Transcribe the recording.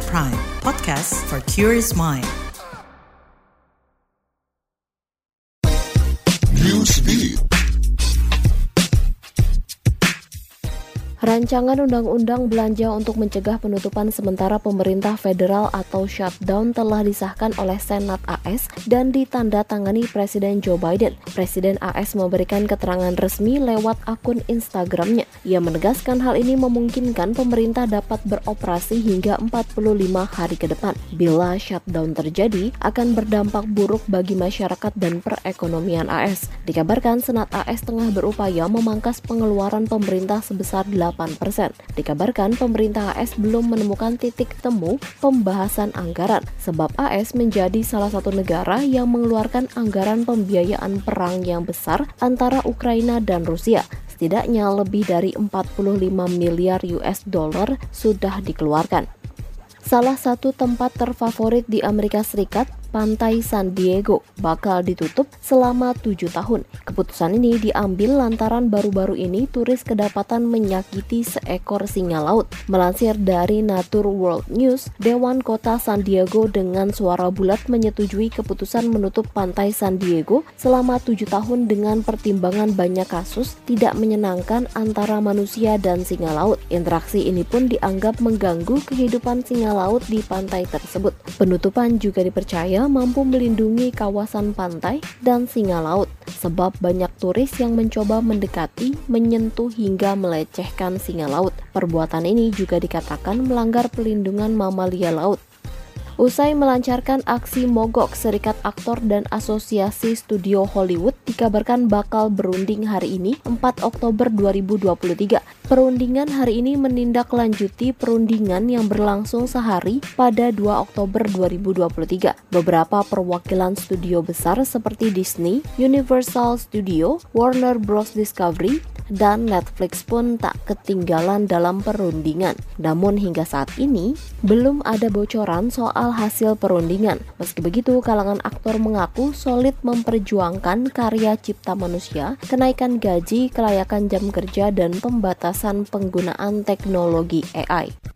At Prime, podcast for curious mind. Newsbeat. Rancangan Undang-Undang Belanja untuk mencegah penutupan sementara pemerintah federal atau shutdown telah disahkan oleh Senat AS dan ditandatangani Presiden Joe Biden. Presiden AS memberikan keterangan resmi lewat akun Instagramnya. Ia menegaskan hal ini memungkinkan pemerintah dapat beroperasi hingga 45 hari ke depan. Bila shutdown terjadi, akan berdampak buruk bagi masyarakat dan perekonomian AS. Dikabarkan Senat AS tengah berupaya memangkas pengeluaran pemerintah sebesar 8 persen. Dikabarkan pemerintah AS belum menemukan titik temu pembahasan anggaran, sebab AS menjadi salah satu negara yang mengeluarkan anggaran pembiayaan perang yang besar antara Ukraina dan Rusia. Setidaknya lebih dari 45 miliar US dollar sudah dikeluarkan. Salah satu tempat terfavorit di Amerika Serikat pantai San Diego bakal ditutup selama tujuh tahun. Keputusan ini diambil lantaran baru-baru ini turis kedapatan menyakiti seekor singa laut. Melansir dari Nature World News, Dewan Kota San Diego dengan suara bulat menyetujui keputusan menutup pantai San Diego selama tujuh tahun dengan pertimbangan banyak kasus tidak menyenangkan antara manusia dan singa laut. Interaksi ini pun dianggap mengganggu kehidupan singa laut di pantai tersebut. Penutupan juga dipercaya mampu melindungi kawasan pantai dan singa laut, sebab banyak turis yang mencoba mendekati, menyentuh hingga melecehkan singa laut. Perbuatan ini juga dikatakan melanggar pelindungan mamalia laut. Usai melancarkan aksi mogok, Serikat Aktor dan Asosiasi Studio Hollywood dikabarkan bakal berunding hari ini 4 Oktober 2023. Perundingan hari ini menindaklanjuti perundingan yang berlangsung sehari pada 2 Oktober 2023. Beberapa perwakilan studio besar seperti Disney, Universal Studio, Warner Bros Discovery, dan Netflix pun tak ketinggalan dalam perundingan. Namun hingga saat ini belum ada bocoran soal hasil perundingan. Meski begitu, kalangan aktor mengaku solid memperjuangkan karya cipta manusia, kenaikan gaji, kelayakan jam kerja dan pembatasan penggunaan teknologi AI.